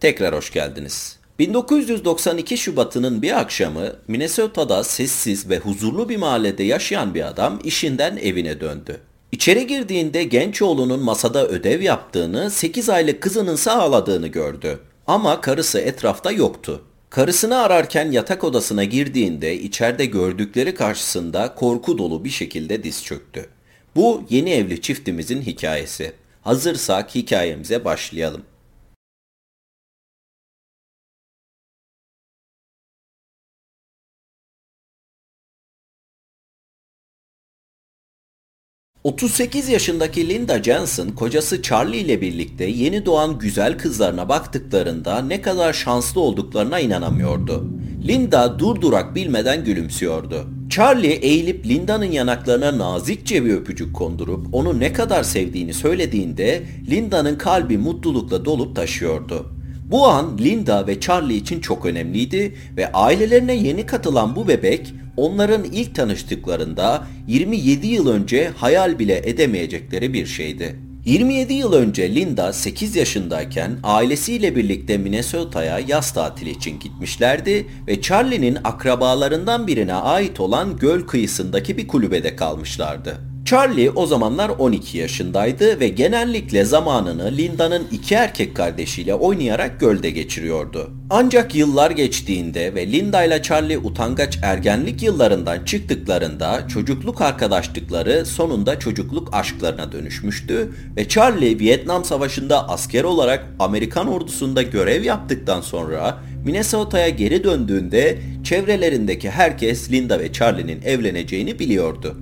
Tekrar hoş geldiniz. 1992 Şubat'ının bir akşamı Minnesota'da sessiz ve huzurlu bir mahallede yaşayan bir adam işinden evine döndü. İçeri girdiğinde genç oğlunun masada ödev yaptığını, 8 aylık kızının sağladığını gördü. Ama karısı etrafta yoktu. Karısını ararken yatak odasına girdiğinde içeride gördükleri karşısında korku dolu bir şekilde diz çöktü. Bu yeni evli çiftimizin hikayesi. Hazırsak hikayemize başlayalım. 38 yaşındaki Linda Jensen kocası Charlie ile birlikte yeni doğan güzel kızlarına baktıklarında ne kadar şanslı olduklarına inanamıyordu. Linda durdurak bilmeden gülümsüyordu. Charlie eğilip Linda'nın yanaklarına nazikçe bir öpücük kondurup onu ne kadar sevdiğini söylediğinde Linda'nın kalbi mutlulukla dolup taşıyordu. Bu an Linda ve Charlie için çok önemliydi ve ailelerine yeni katılan bu bebek onların ilk tanıştıklarında 27 yıl önce hayal bile edemeyecekleri bir şeydi. 27 yıl önce Linda 8 yaşındayken ailesiyle birlikte Minnesota'ya yaz tatili için gitmişlerdi ve Charlie'nin akrabalarından birine ait olan göl kıyısındaki bir kulübede kalmışlardı. Charlie o zamanlar 12 yaşındaydı ve genellikle zamanını Linda'nın iki erkek kardeşiyle oynayarak gölde geçiriyordu. Ancak yıllar geçtiğinde ve Linda ile Charlie utangaç ergenlik yıllarından çıktıklarında çocukluk arkadaşlıkları sonunda çocukluk aşklarına dönüşmüştü ve Charlie Vietnam Savaşı'nda asker olarak Amerikan ordusunda görev yaptıktan sonra Minnesota'ya geri döndüğünde çevrelerindeki herkes Linda ve Charlie'nin evleneceğini biliyordu.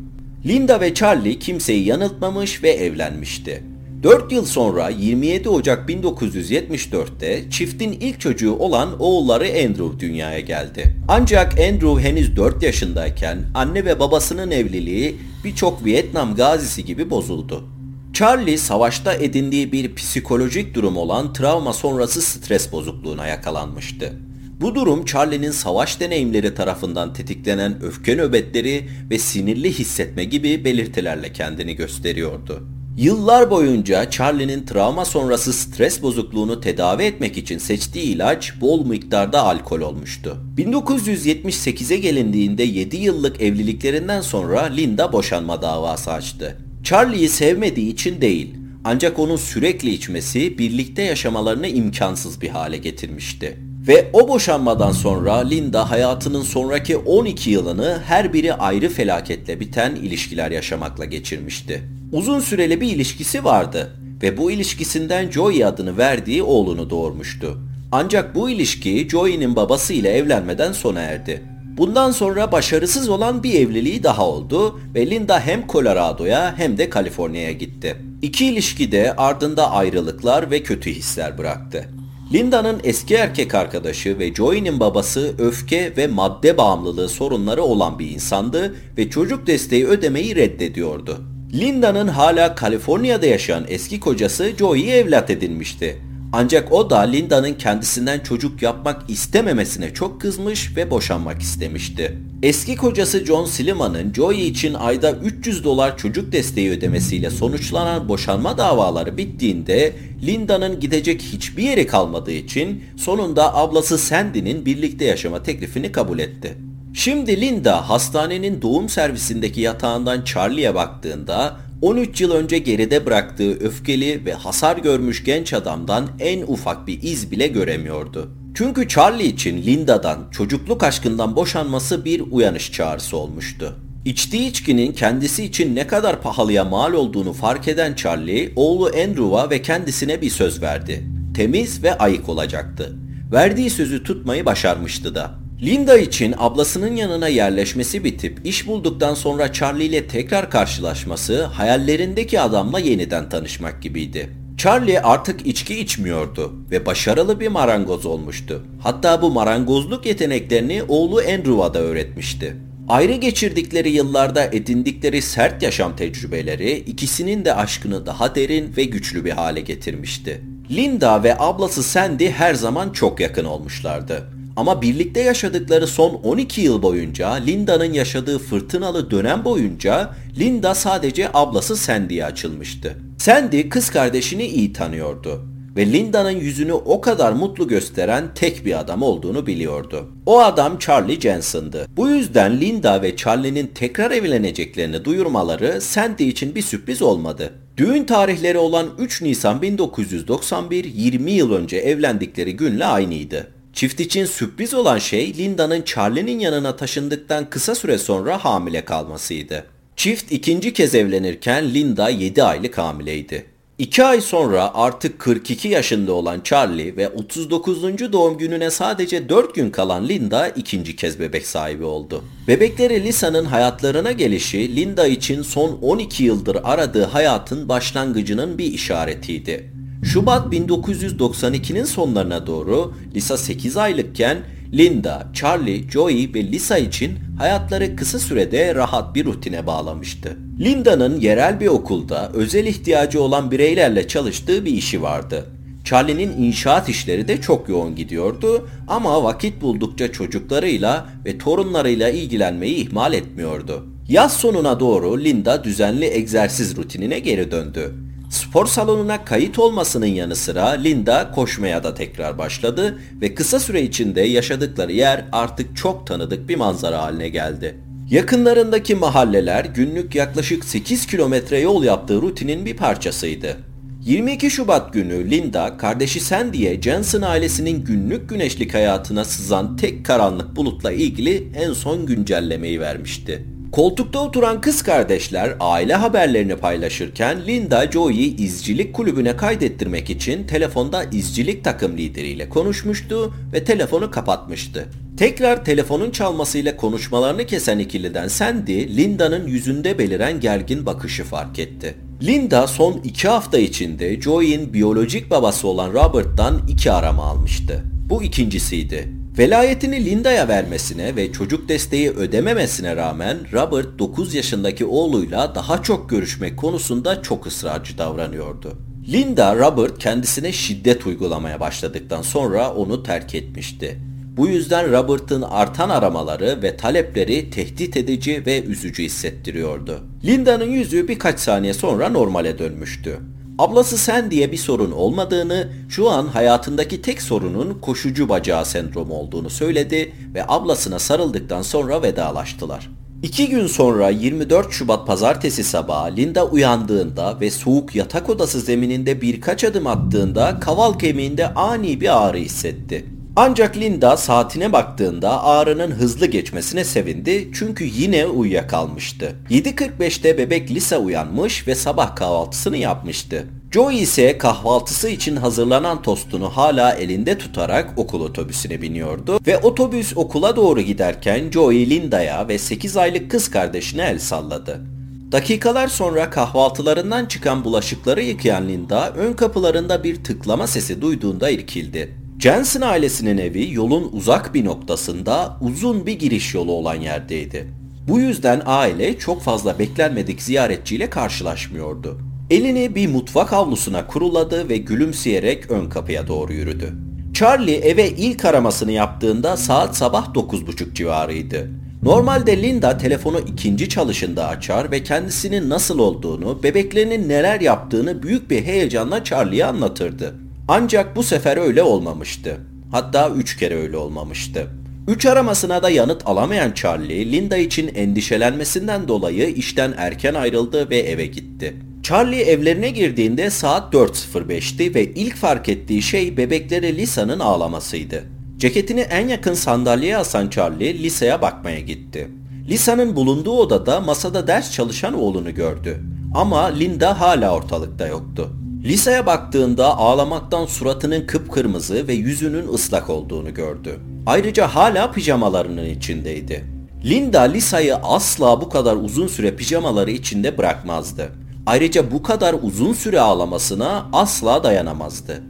Linda ve Charlie kimseyi yanıltmamış ve evlenmişti. 4 yıl sonra 27 Ocak 1974'te çiftin ilk çocuğu olan oğulları Andrew dünyaya geldi. Ancak Andrew henüz 4 yaşındayken anne ve babasının evliliği birçok Vietnam gazisi gibi bozuldu. Charlie savaşta edindiği bir psikolojik durum olan travma sonrası stres bozukluğuna yakalanmıştı. Bu durum Charlie'nin savaş deneyimleri tarafından tetiklenen öfke nöbetleri ve sinirli hissetme gibi belirtilerle kendini gösteriyordu. Yıllar boyunca Charlie'nin travma sonrası stres bozukluğunu tedavi etmek için seçtiği ilaç bol miktarda alkol olmuştu. 1978'e gelindiğinde 7 yıllık evliliklerinden sonra Linda boşanma davası açtı. Charlie'yi sevmediği için değil, ancak onun sürekli içmesi birlikte yaşamalarını imkansız bir hale getirmişti. Ve o boşanmadan sonra Linda hayatının sonraki 12 yılını her biri ayrı felaketle biten ilişkiler yaşamakla geçirmişti. Uzun süreli bir ilişkisi vardı ve bu ilişkisinden Joey adını verdiği oğlunu doğurmuştu. Ancak bu ilişki Joey'nin babası ile evlenmeden sona erdi. Bundan sonra başarısız olan bir evliliği daha oldu ve Linda hem Colorado'ya hem de Kaliforniya'ya gitti. İki ilişki de ardında ayrılıklar ve kötü hisler bıraktı. Linda'nın eski erkek arkadaşı ve Joey'nin babası öfke ve madde bağımlılığı sorunları olan bir insandı ve çocuk desteği ödemeyi reddediyordu. Linda'nın hala Kaliforniya'da yaşayan eski kocası Joey'i evlat edinmişti. Ancak o da Linda'nın kendisinden çocuk yapmak istememesine çok kızmış ve boşanmak istemişti. Eski kocası John Sliman'ın Joey için ayda 300 dolar çocuk desteği ödemesiyle sonuçlanan boşanma davaları bittiğinde Linda'nın gidecek hiçbir yeri kalmadığı için sonunda ablası Sandy'nin birlikte yaşama teklifini kabul etti. Şimdi Linda hastanenin doğum servisindeki yatağından Charlie'ye baktığında 13 yıl önce geride bıraktığı öfkeli ve hasar görmüş genç adamdan en ufak bir iz bile göremiyordu. Çünkü Charlie için Linda'dan, çocukluk aşkından boşanması bir uyanış çağrısı olmuştu. İçtiği içkinin kendisi için ne kadar pahalıya mal olduğunu fark eden Charlie, oğlu Andrew'a ve kendisine bir söz verdi. Temiz ve ayık olacaktı. Verdiği sözü tutmayı başarmıştı da. Linda için ablasının yanına yerleşmesi bitip iş bulduktan sonra Charlie ile tekrar karşılaşması hayallerindeki adamla yeniden tanışmak gibiydi. Charlie artık içki içmiyordu ve başarılı bir marangoz olmuştu. Hatta bu marangozluk yeteneklerini oğlu Andrew'a da öğretmişti. Ayrı geçirdikleri yıllarda edindikleri sert yaşam tecrübeleri ikisinin de aşkını daha derin ve güçlü bir hale getirmişti. Linda ve ablası Sandy her zaman çok yakın olmuşlardı. Ama birlikte yaşadıkları son 12 yıl boyunca Linda'nın yaşadığı fırtınalı dönem boyunca Linda sadece ablası Sandy'ye açılmıştı. Sandy kız kardeşini iyi tanıyordu. ve Linda'nın yüzünü o kadar mutlu gösteren tek bir adam olduğunu biliyordu. O adam Charlie Jensen'dı. Bu yüzden Linda ve Charlie'nin tekrar evleneceklerini duyurmaları Sandy için bir sürpriz olmadı. Düğün tarihleri olan 3 Nisan 1991, 20 yıl önce evlendikleri günle aynıydı. Çift için sürpriz olan şey Linda'nın Charlie'nin yanına taşındıktan kısa süre sonra hamile kalmasıydı. Çift ikinci kez evlenirken Linda 7 aylık hamileydi. 2 ay sonra artık 42 yaşında olan Charlie ve 39. doğum gününe sadece 4 gün kalan Linda ikinci kez bebek sahibi oldu. Bebekleri Lisa'nın hayatlarına gelişi Linda için son 12 yıldır aradığı hayatın başlangıcının bir işaretiydi. Şubat 1992'nin sonlarına doğru Lisa 8 aylıkken Linda, Charlie, Joey ve Lisa için hayatları kısa sürede rahat bir rutine bağlamıştı. Linda'nın yerel bir okulda özel ihtiyacı olan bireylerle çalıştığı bir işi vardı. Charlie'nin inşaat işleri de çok yoğun gidiyordu ama vakit buldukça çocuklarıyla ve torunlarıyla ilgilenmeyi ihmal etmiyordu. Yaz sonuna doğru Linda düzenli egzersiz rutinine geri döndü. Spor salonuna kayıt olmasının yanı sıra Linda koşmaya da tekrar başladı ve kısa süre içinde yaşadıkları yer artık çok tanıdık bir manzara haline geldi. Yakınlarındaki mahalleler günlük yaklaşık 8 kilometre yol yaptığı rutinin bir parçasıydı. 22 Şubat günü Linda kardeşi Sandy'ye Jensen ailesinin günlük güneşlik hayatına sızan tek karanlık bulutla ilgili en son güncellemeyi vermişti. Koltukta oturan kız kardeşler aile haberlerini paylaşırken Linda Joey'i izcilik kulübüne kaydettirmek için telefonda izcilik takım lideriyle konuşmuştu ve telefonu kapatmıştı. Tekrar telefonun çalmasıyla konuşmalarını kesen ikiliden Sandy, Linda'nın yüzünde beliren gergin bakışı fark etti. Linda son iki hafta içinde Joey'in biyolojik babası olan Robert'tan iki arama almıştı. Bu ikincisiydi. Velayetini Linda'ya vermesine ve çocuk desteği ödememesine rağmen Robert 9 yaşındaki oğluyla daha çok görüşmek konusunda çok ısrarcı davranıyordu. Linda, Robert kendisine şiddet uygulamaya başladıktan sonra onu terk etmişti. Bu yüzden Robert'ın artan aramaları ve talepleri tehdit edici ve üzücü hissettiriyordu. Linda'nın yüzü birkaç saniye sonra normale dönmüştü. Ablası sen diye bir sorun olmadığını, şu an hayatındaki tek sorunun koşucu bacağı sendromu olduğunu söyledi ve ablasına sarıldıktan sonra vedalaştılar. İki gün sonra 24 Şubat pazartesi sabahı Linda uyandığında ve soğuk yatak odası zemininde birkaç adım attığında kaval kemiğinde ani bir ağrı hissetti. Ancak Linda saatine baktığında ağrının hızlı geçmesine sevindi çünkü yine uyuyakalmıştı. 7.45'te bebek Lisa uyanmış ve sabah kahvaltısını yapmıştı. Joey ise kahvaltısı için hazırlanan tostunu hala elinde tutarak okul otobüsüne biniyordu ve otobüs okula doğru giderken Joey Linda'ya ve 8 aylık kız kardeşine el salladı. Dakikalar sonra kahvaltılarından çıkan bulaşıkları yıkayan Linda ön kapılarında bir tıklama sesi duyduğunda irkildi. Jensen ailesinin evi yolun uzak bir noktasında uzun bir giriş yolu olan yerdeydi. Bu yüzden aile çok fazla beklenmedik ziyaretçiyle karşılaşmıyordu. Elini bir mutfak avlusuna kuruladı ve gülümseyerek ön kapıya doğru yürüdü. Charlie eve ilk aramasını yaptığında saat sabah 9.30 civarıydı. Normalde Linda telefonu ikinci çalışında açar ve kendisinin nasıl olduğunu, bebeklerinin neler yaptığını büyük bir heyecanla Charlie'ye anlatırdı. Ancak bu sefer öyle olmamıştı. Hatta üç kere öyle olmamıştı. Üç aramasına da yanıt alamayan Charlie, Linda için endişelenmesinden dolayı işten erken ayrıldı ve eve gitti. Charlie evlerine girdiğinde saat 4.05'ti ve ilk fark ettiği şey bebekleri Lisa'nın ağlamasıydı. Ceketini en yakın sandalyeye asan Charlie Lisa'ya bakmaya gitti. Lisa'nın bulunduğu odada masada ders çalışan oğlunu gördü. Ama Linda hala ortalıkta yoktu. Lisa'ya baktığında ağlamaktan suratının kıpkırmızı ve yüzünün ıslak olduğunu gördü. Ayrıca hala pijamalarının içindeydi. Linda Lisa'yı asla bu kadar uzun süre pijamaları içinde bırakmazdı. Ayrıca bu kadar uzun süre ağlamasına asla dayanamazdı.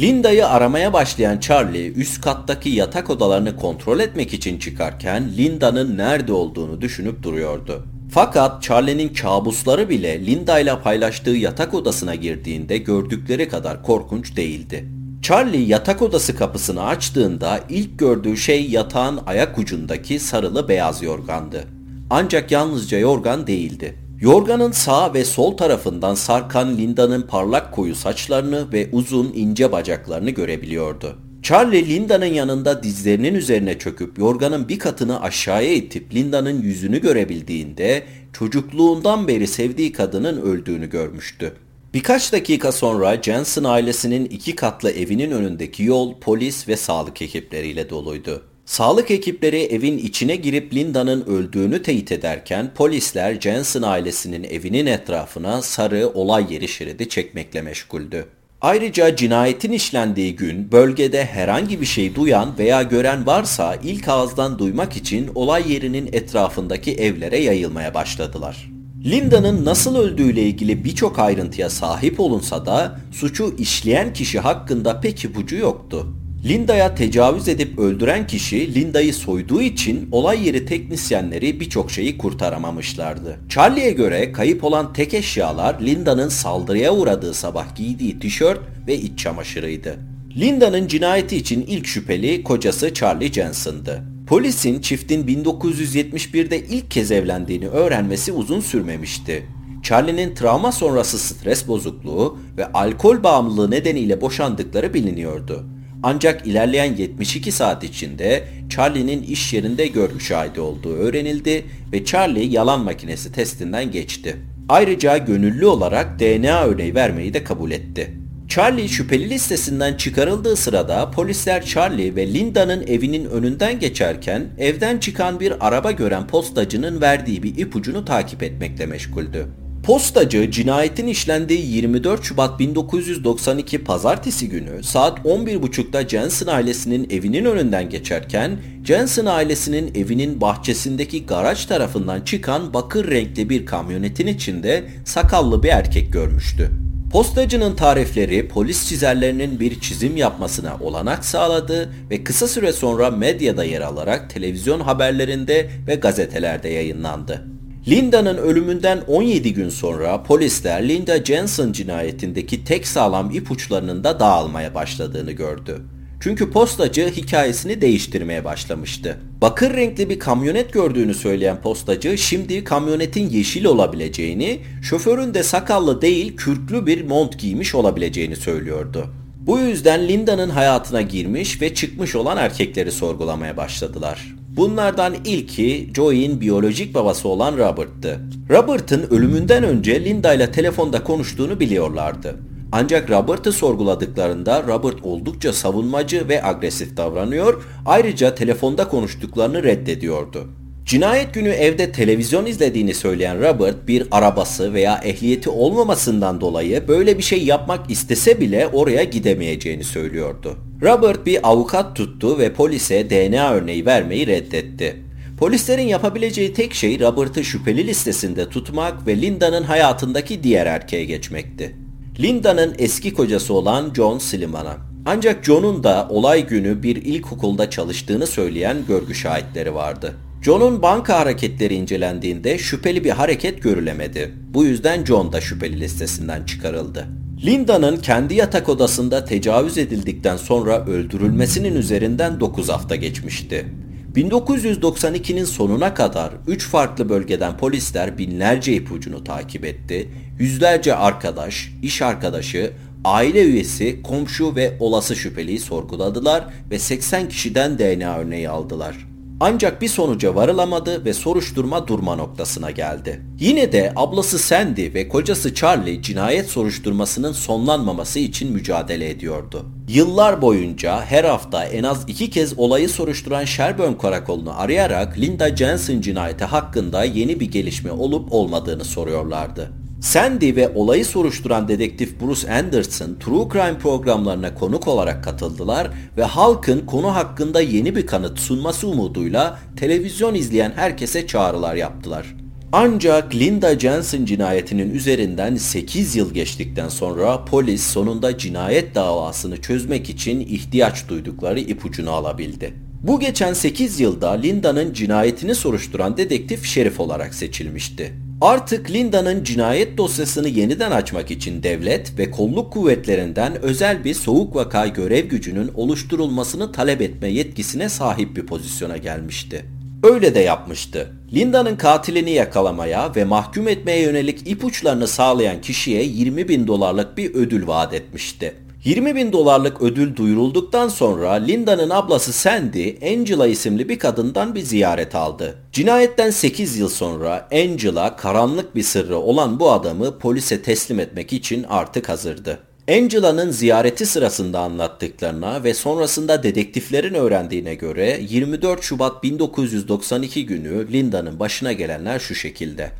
Linda'yı aramaya başlayan Charlie üst kattaki yatak odalarını kontrol etmek için çıkarken Linda'nın nerede olduğunu düşünüp duruyordu. Fakat Charlie'nin kabusları bile Linda ile paylaştığı yatak odasına girdiğinde gördükleri kadar korkunç değildi. Charlie yatak odası kapısını açtığında ilk gördüğü şey yatağın ayak ucundaki sarılı beyaz yorgandı. Ancak yalnızca yorgan değildi. Yorganın sağ ve sol tarafından sarkan Linda'nın parlak koyu saçlarını ve uzun ince bacaklarını görebiliyordu. Charlie Linda'nın yanında dizlerinin üzerine çöküp yorganın bir katını aşağıya itip Linda'nın yüzünü görebildiğinde çocukluğundan beri sevdiği kadının öldüğünü görmüştü. Birkaç dakika sonra Jensen ailesinin iki katlı evinin önündeki yol polis ve sağlık ekipleriyle doluydu. Sağlık ekipleri evin içine girip Linda'nın öldüğünü teyit ederken polisler Jensen ailesinin evinin etrafına sarı olay yeri şeridi çekmekle meşguldü. Ayrıca cinayetin işlendiği gün bölgede herhangi bir şey duyan veya gören varsa ilk ağızdan duymak için olay yerinin etrafındaki evlere yayılmaya başladılar. Linda'nın nasıl öldüğüyle ilgili birçok ayrıntıya sahip olunsa da suçu işleyen kişi hakkında pek ipucu yoktu. Linda'ya tecavüz edip öldüren kişi Linda'yı soyduğu için olay yeri teknisyenleri birçok şeyi kurtaramamışlardı. Charlie'ye göre kayıp olan tek eşyalar Linda'nın saldırıya uğradığı sabah giydiği tişört ve iç çamaşırıydı. Linda'nın cinayeti için ilk şüpheli kocası Charlie Jensen'dı. Polisin çiftin 1971'de ilk kez evlendiğini öğrenmesi uzun sürmemişti. Charlie'nin travma sonrası stres bozukluğu ve alkol bağımlılığı nedeniyle boşandıkları biliniyordu. Ancak ilerleyen 72 saat içinde Charlie'nin iş yerinde görgü şahidi olduğu öğrenildi ve Charlie yalan makinesi testinden geçti. Ayrıca gönüllü olarak DNA örneği vermeyi de kabul etti. Charlie şüpheli listesinden çıkarıldığı sırada polisler Charlie ve Linda'nın evinin önünden geçerken evden çıkan bir araba gören postacının verdiği bir ipucunu takip etmekle meşguldü. Postacı cinayetin işlendiği 24 Şubat 1992 pazartesi günü saat 11.30'da Jensen ailesinin evinin önünden geçerken Jensen ailesinin evinin bahçesindeki garaj tarafından çıkan bakır renkli bir kamyonetin içinde sakallı bir erkek görmüştü. Postacının tarifleri polis çizerlerinin bir çizim yapmasına olanak sağladı ve kısa süre sonra medyada yer alarak televizyon haberlerinde ve gazetelerde yayınlandı. Linda'nın ölümünden 17 gün sonra polisler Linda Jensen cinayetindeki tek sağlam ipuçlarının da dağılmaya başladığını gördü. Çünkü postacı hikayesini değiştirmeye başlamıştı. Bakır renkli bir kamyonet gördüğünü söyleyen postacı şimdi kamyonetin yeşil olabileceğini, şoförün de sakallı değil kürklü bir mont giymiş olabileceğini söylüyordu. Bu yüzden Linda'nın hayatına girmiş ve çıkmış olan erkekleri sorgulamaya başladılar. Bunlardan ilki Joey'in biyolojik babası olan Robert'tı. Robert'ın ölümünden önce Linda ile telefonda konuştuğunu biliyorlardı. Ancak Robert'ı sorguladıklarında Robert oldukça savunmacı ve agresif davranıyor, ayrıca telefonda konuştuklarını reddediyordu. Cinayet günü evde televizyon izlediğini söyleyen Robert bir arabası veya ehliyeti olmamasından dolayı böyle bir şey yapmak istese bile oraya gidemeyeceğini söylüyordu. Robert bir avukat tuttu ve polise DNA örneği vermeyi reddetti. Polislerin yapabileceği tek şey Robert'ı şüpheli listesinde tutmak ve Linda'nın hayatındaki diğer erkeğe geçmekti. Linda'nın eski kocası olan John Slimana. Ancak John'un da olay günü bir ilkokulda çalıştığını söyleyen görgü şahitleri vardı. John'un banka hareketleri incelendiğinde şüpheli bir hareket görülemedi. Bu yüzden John da şüpheli listesinden çıkarıldı. Linda'nın kendi yatak odasında tecavüz edildikten sonra öldürülmesinin üzerinden 9 hafta geçmişti. 1992'nin sonuna kadar 3 farklı bölgeden polisler binlerce ipucunu takip etti. Yüzlerce arkadaş, iş arkadaşı, aile üyesi, komşu ve olası şüpheliyi sorguladılar ve 80 kişiden DNA örneği aldılar. Ancak bir sonuca varılamadı ve soruşturma durma noktasına geldi. Yine de ablası Sandy ve kocası Charlie cinayet soruşturmasının sonlanmaması için mücadele ediyordu. Yıllar boyunca her hafta en az iki kez olayı soruşturan Sherburne karakolunu arayarak Linda Jensen cinayeti hakkında yeni bir gelişme olup olmadığını soruyorlardı. Sandy ve olayı soruşturan dedektif Bruce Anderson True Crime programlarına konuk olarak katıldılar ve halkın konu hakkında yeni bir kanıt sunması umuduyla televizyon izleyen herkese çağrılar yaptılar. Ancak Linda Jensen cinayetinin üzerinden 8 yıl geçtikten sonra polis sonunda cinayet davasını çözmek için ihtiyaç duydukları ipucunu alabildi. Bu geçen 8 yılda Linda'nın cinayetini soruşturan dedektif şerif olarak seçilmişti. Artık Linda'nın cinayet dosyasını yeniden açmak için devlet ve kolluk kuvvetlerinden özel bir soğuk vaka görev gücünün oluşturulmasını talep etme yetkisine sahip bir pozisyona gelmişti. Öyle de yapmıştı. Linda'nın katilini yakalamaya ve mahkum etmeye yönelik ipuçlarını sağlayan kişiye 20 bin dolarlık bir ödül vaat etmişti. 20 bin dolarlık ödül duyurulduktan sonra Linda'nın ablası Sandy, Angela isimli bir kadından bir ziyaret aldı. Cinayetten 8 yıl sonra Angela karanlık bir sırrı olan bu adamı polise teslim etmek için artık hazırdı. Angela'nın ziyareti sırasında anlattıklarına ve sonrasında dedektiflerin öğrendiğine göre 24 Şubat 1992 günü Linda'nın başına gelenler şu şekilde.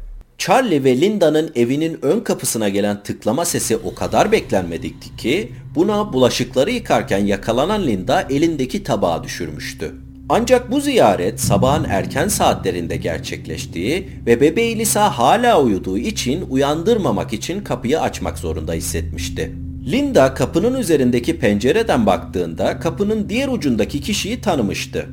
Charlie ve Linda'nın evinin ön kapısına gelen tıklama sesi o kadar beklenmedikti ki buna bulaşıkları yıkarken yakalanan Linda elindeki tabağı düşürmüştü. Ancak bu ziyaret sabahın erken saatlerinde gerçekleştiği ve bebeği Lisa hala uyuduğu için uyandırmamak için kapıyı açmak zorunda hissetmişti. Linda kapının üzerindeki pencereden baktığında kapının diğer ucundaki kişiyi tanımıştı.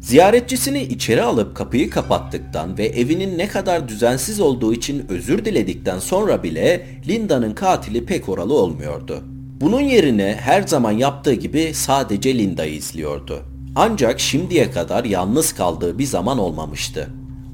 Ziyaretçisini içeri alıp kapıyı kapattıktan ve evinin ne kadar düzensiz olduğu için özür diledikten sonra bile Linda'nın katili pek oralı olmuyordu. Bunun yerine her zaman yaptığı gibi sadece Linda'yı izliyordu. Ancak şimdiye kadar yalnız kaldığı bir zaman olmamıştı.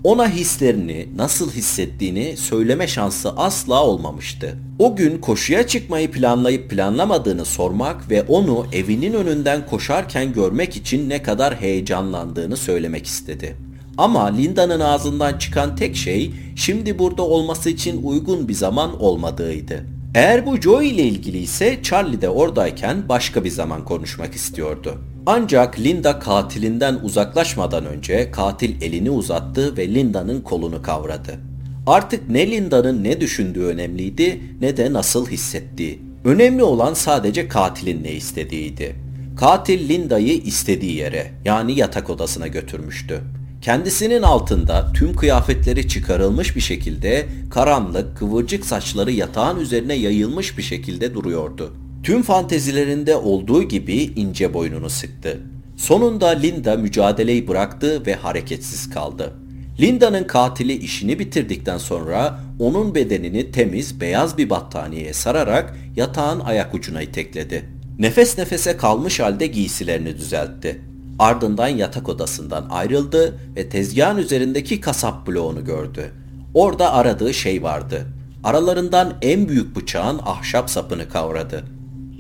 Ona hislerini, nasıl hissettiğini söyleme şansı asla olmamıştı. O gün koşuya çıkmayı planlayıp planlamadığını sormak ve onu evinin önünden koşarken görmek için ne kadar heyecanlandığını söylemek istedi. Ama Linda'nın ağzından çıkan tek şey şimdi burada olması için uygun bir zaman olmadığıydı. Eğer bu Joey ile ilgili ise Charlie de oradayken başka bir zaman konuşmak istiyordu. Ancak Linda katilinden uzaklaşmadan önce katil elini uzattı ve Linda'nın kolunu kavradı. Artık ne Linda'nın ne düşündüğü önemliydi ne de nasıl hissettiği. Önemli olan sadece katilin ne istediğiydi. Katil Linda'yı istediği yere yani yatak odasına götürmüştü. Kendisinin altında tüm kıyafetleri çıkarılmış bir şekilde karanlık, kıvırcık saçları yatağın üzerine yayılmış bir şekilde duruyordu. Tüm fantezilerinde olduğu gibi ince boynunu sıktı. Sonunda Linda mücadeleyi bıraktı ve hareketsiz kaldı. Linda'nın katili işini bitirdikten sonra onun bedenini temiz beyaz bir battaniyeye sararak yatağın ayak ucuna itekledi. Nefes nefese kalmış halde giysilerini düzeltti. Ardından yatak odasından ayrıldı ve tezgahın üzerindeki kasap bloğunu gördü. Orada aradığı şey vardı. Aralarından en büyük bıçağın ahşap sapını kavradı.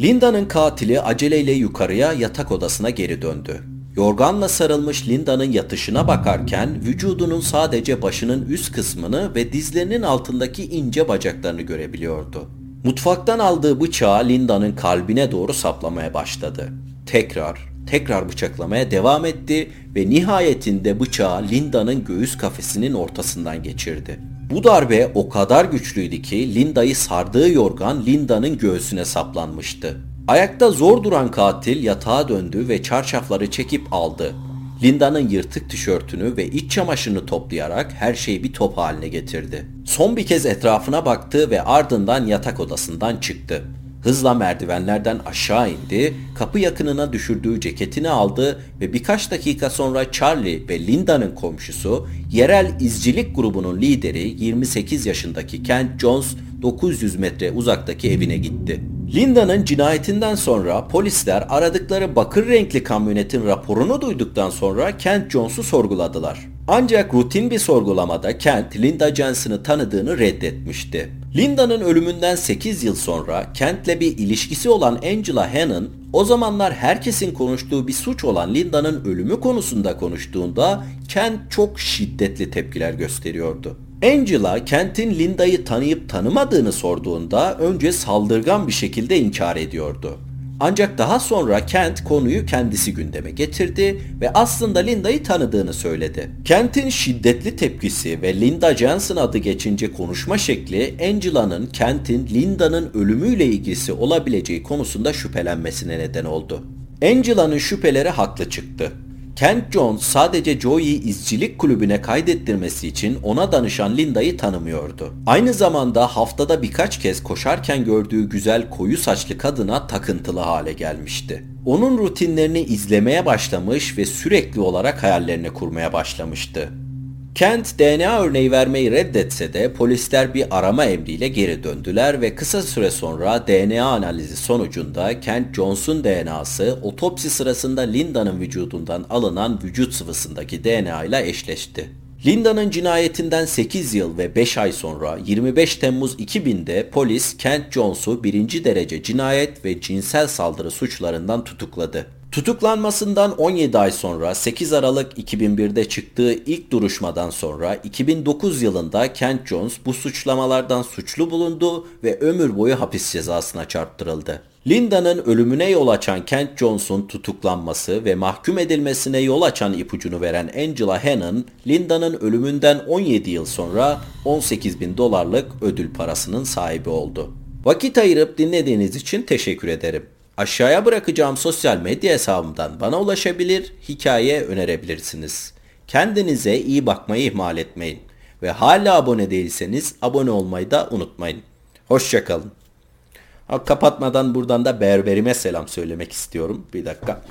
Linda'nın katili aceleyle yukarıya yatak odasına geri döndü. Yorganla sarılmış Linda'nın yatışına bakarken vücudunun sadece başının üst kısmını ve dizlerinin altındaki ince bacaklarını görebiliyordu. Mutfaktan aldığı bıçağı Linda'nın kalbine doğru saplamaya başladı. Tekrar, tekrar bıçaklamaya devam etti ve nihayetinde bıçağı Linda'nın göğüs kafesinin ortasından geçirdi. Bu darbe o kadar güçlüydü ki Linda'yı sardığı yorgan Linda'nın göğsüne saplanmıştı. Ayakta zor duran katil yatağa döndü ve çarşafları çekip aldı. Linda'nın yırtık tişörtünü ve iç çamaşırını toplayarak her şeyi bir top haline getirdi. Son bir kez etrafına baktı ve ardından yatak odasından çıktı. Hızla merdivenlerden aşağı indi, kapı yakınına düşürdüğü ceketini aldı ve birkaç dakika sonra Charlie ve Linda'nın komşusu, yerel izcilik grubunun lideri 28 yaşındaki Kent Jones 900 metre uzaktaki evine gitti. Linda'nın cinayetinden sonra polisler aradıkları bakır renkli kamyonetin raporunu duyduktan sonra Kent Jones'u sorguladılar. Ancak rutin bir sorgulamada Kent, Linda Jensen'ı tanıdığını reddetmişti. Linda'nın ölümünden 8 yıl sonra Kent'le bir ilişkisi olan Angela Hannon, o zamanlar herkesin konuştuğu bir suç olan Linda'nın ölümü konusunda konuştuğunda Kent çok şiddetli tepkiler gösteriyordu. Angela, Kent'in Linda'yı tanıyıp tanımadığını sorduğunda önce saldırgan bir şekilde inkar ediyordu. Ancak daha sonra Kent konuyu kendisi gündeme getirdi ve aslında Linda'yı tanıdığını söyledi. Kent'in şiddetli tepkisi ve Linda Jensen adı geçince konuşma şekli Angela'nın Kent'in Linda'nın ölümüyle ilgisi olabileceği konusunda şüphelenmesine neden oldu. Angela'nın şüpheleri haklı çıktı. Kent Jones sadece Joey'i izcilik kulübüne kaydettirmesi için ona danışan Linda'yı tanımıyordu. Aynı zamanda haftada birkaç kez koşarken gördüğü güzel koyu saçlı kadına takıntılı hale gelmişti. Onun rutinlerini izlemeye başlamış ve sürekli olarak hayallerini kurmaya başlamıştı. Kent DNA örneği vermeyi reddetse de polisler bir arama emriyle geri döndüler ve kısa süre sonra DNA analizi sonucunda Kent Jones'un DNA'sı otopsi sırasında Linda'nın vücudundan alınan vücut sıvısındaki DNA ile eşleşti. Linda'nın cinayetinden 8 yıl ve 5 ay sonra 25 Temmuz 2000'de polis Kent Jones'u birinci derece cinayet ve cinsel saldırı suçlarından tutukladı. Tutuklanmasından 17 ay sonra 8 Aralık 2001'de çıktığı ilk duruşmadan sonra 2009 yılında Kent Jones bu suçlamalardan suçlu bulundu ve ömür boyu hapis cezasına çarptırıldı. Linda'nın ölümüne yol açan Kent Jones'un tutuklanması ve mahkum edilmesine yol açan ipucunu veren Angela Hannon, Linda'nın ölümünden 17 yıl sonra 18 bin dolarlık ödül parasının sahibi oldu. Vakit ayırıp dinlediğiniz için teşekkür ederim. Aşağıya bırakacağım sosyal medya hesabımdan bana ulaşabilir, hikaye önerebilirsiniz. Kendinize iyi bakmayı ihmal etmeyin. Ve hala abone değilseniz abone olmayı da unutmayın. Hoşçakalın. Kapatmadan buradan da berberime selam söylemek istiyorum. Bir dakika.